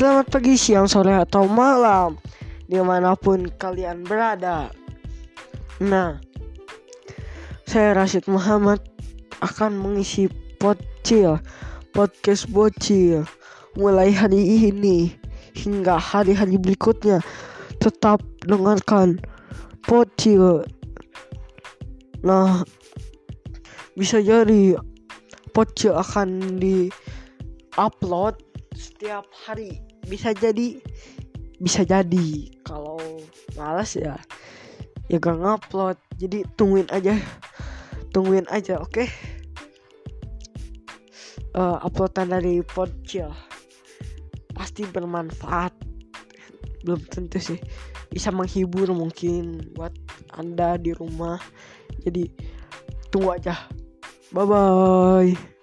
Selamat pagi, siang, sore, atau malam. Di mana pun kalian berada. Nah Saya Rashid Muhammad Akan mengisi podcil Podcast bocil Mulai hari ini Hingga hari-hari berikutnya. Tetap dengarkan Podcil Nah Bisa jadi Podcil akan di upload setiap hari. Bisa jadi bisa jadi. Kalau malas ya ya gak ngupload. Jadi tungguin aja tungguin aja oke? Okay? uh, eh, uploadan dari podcast pasti bermanfaat. Belum tentu sih. Bisa menghibur mungkin buat anda di rumah. Jadi tunggu aja. Bye bye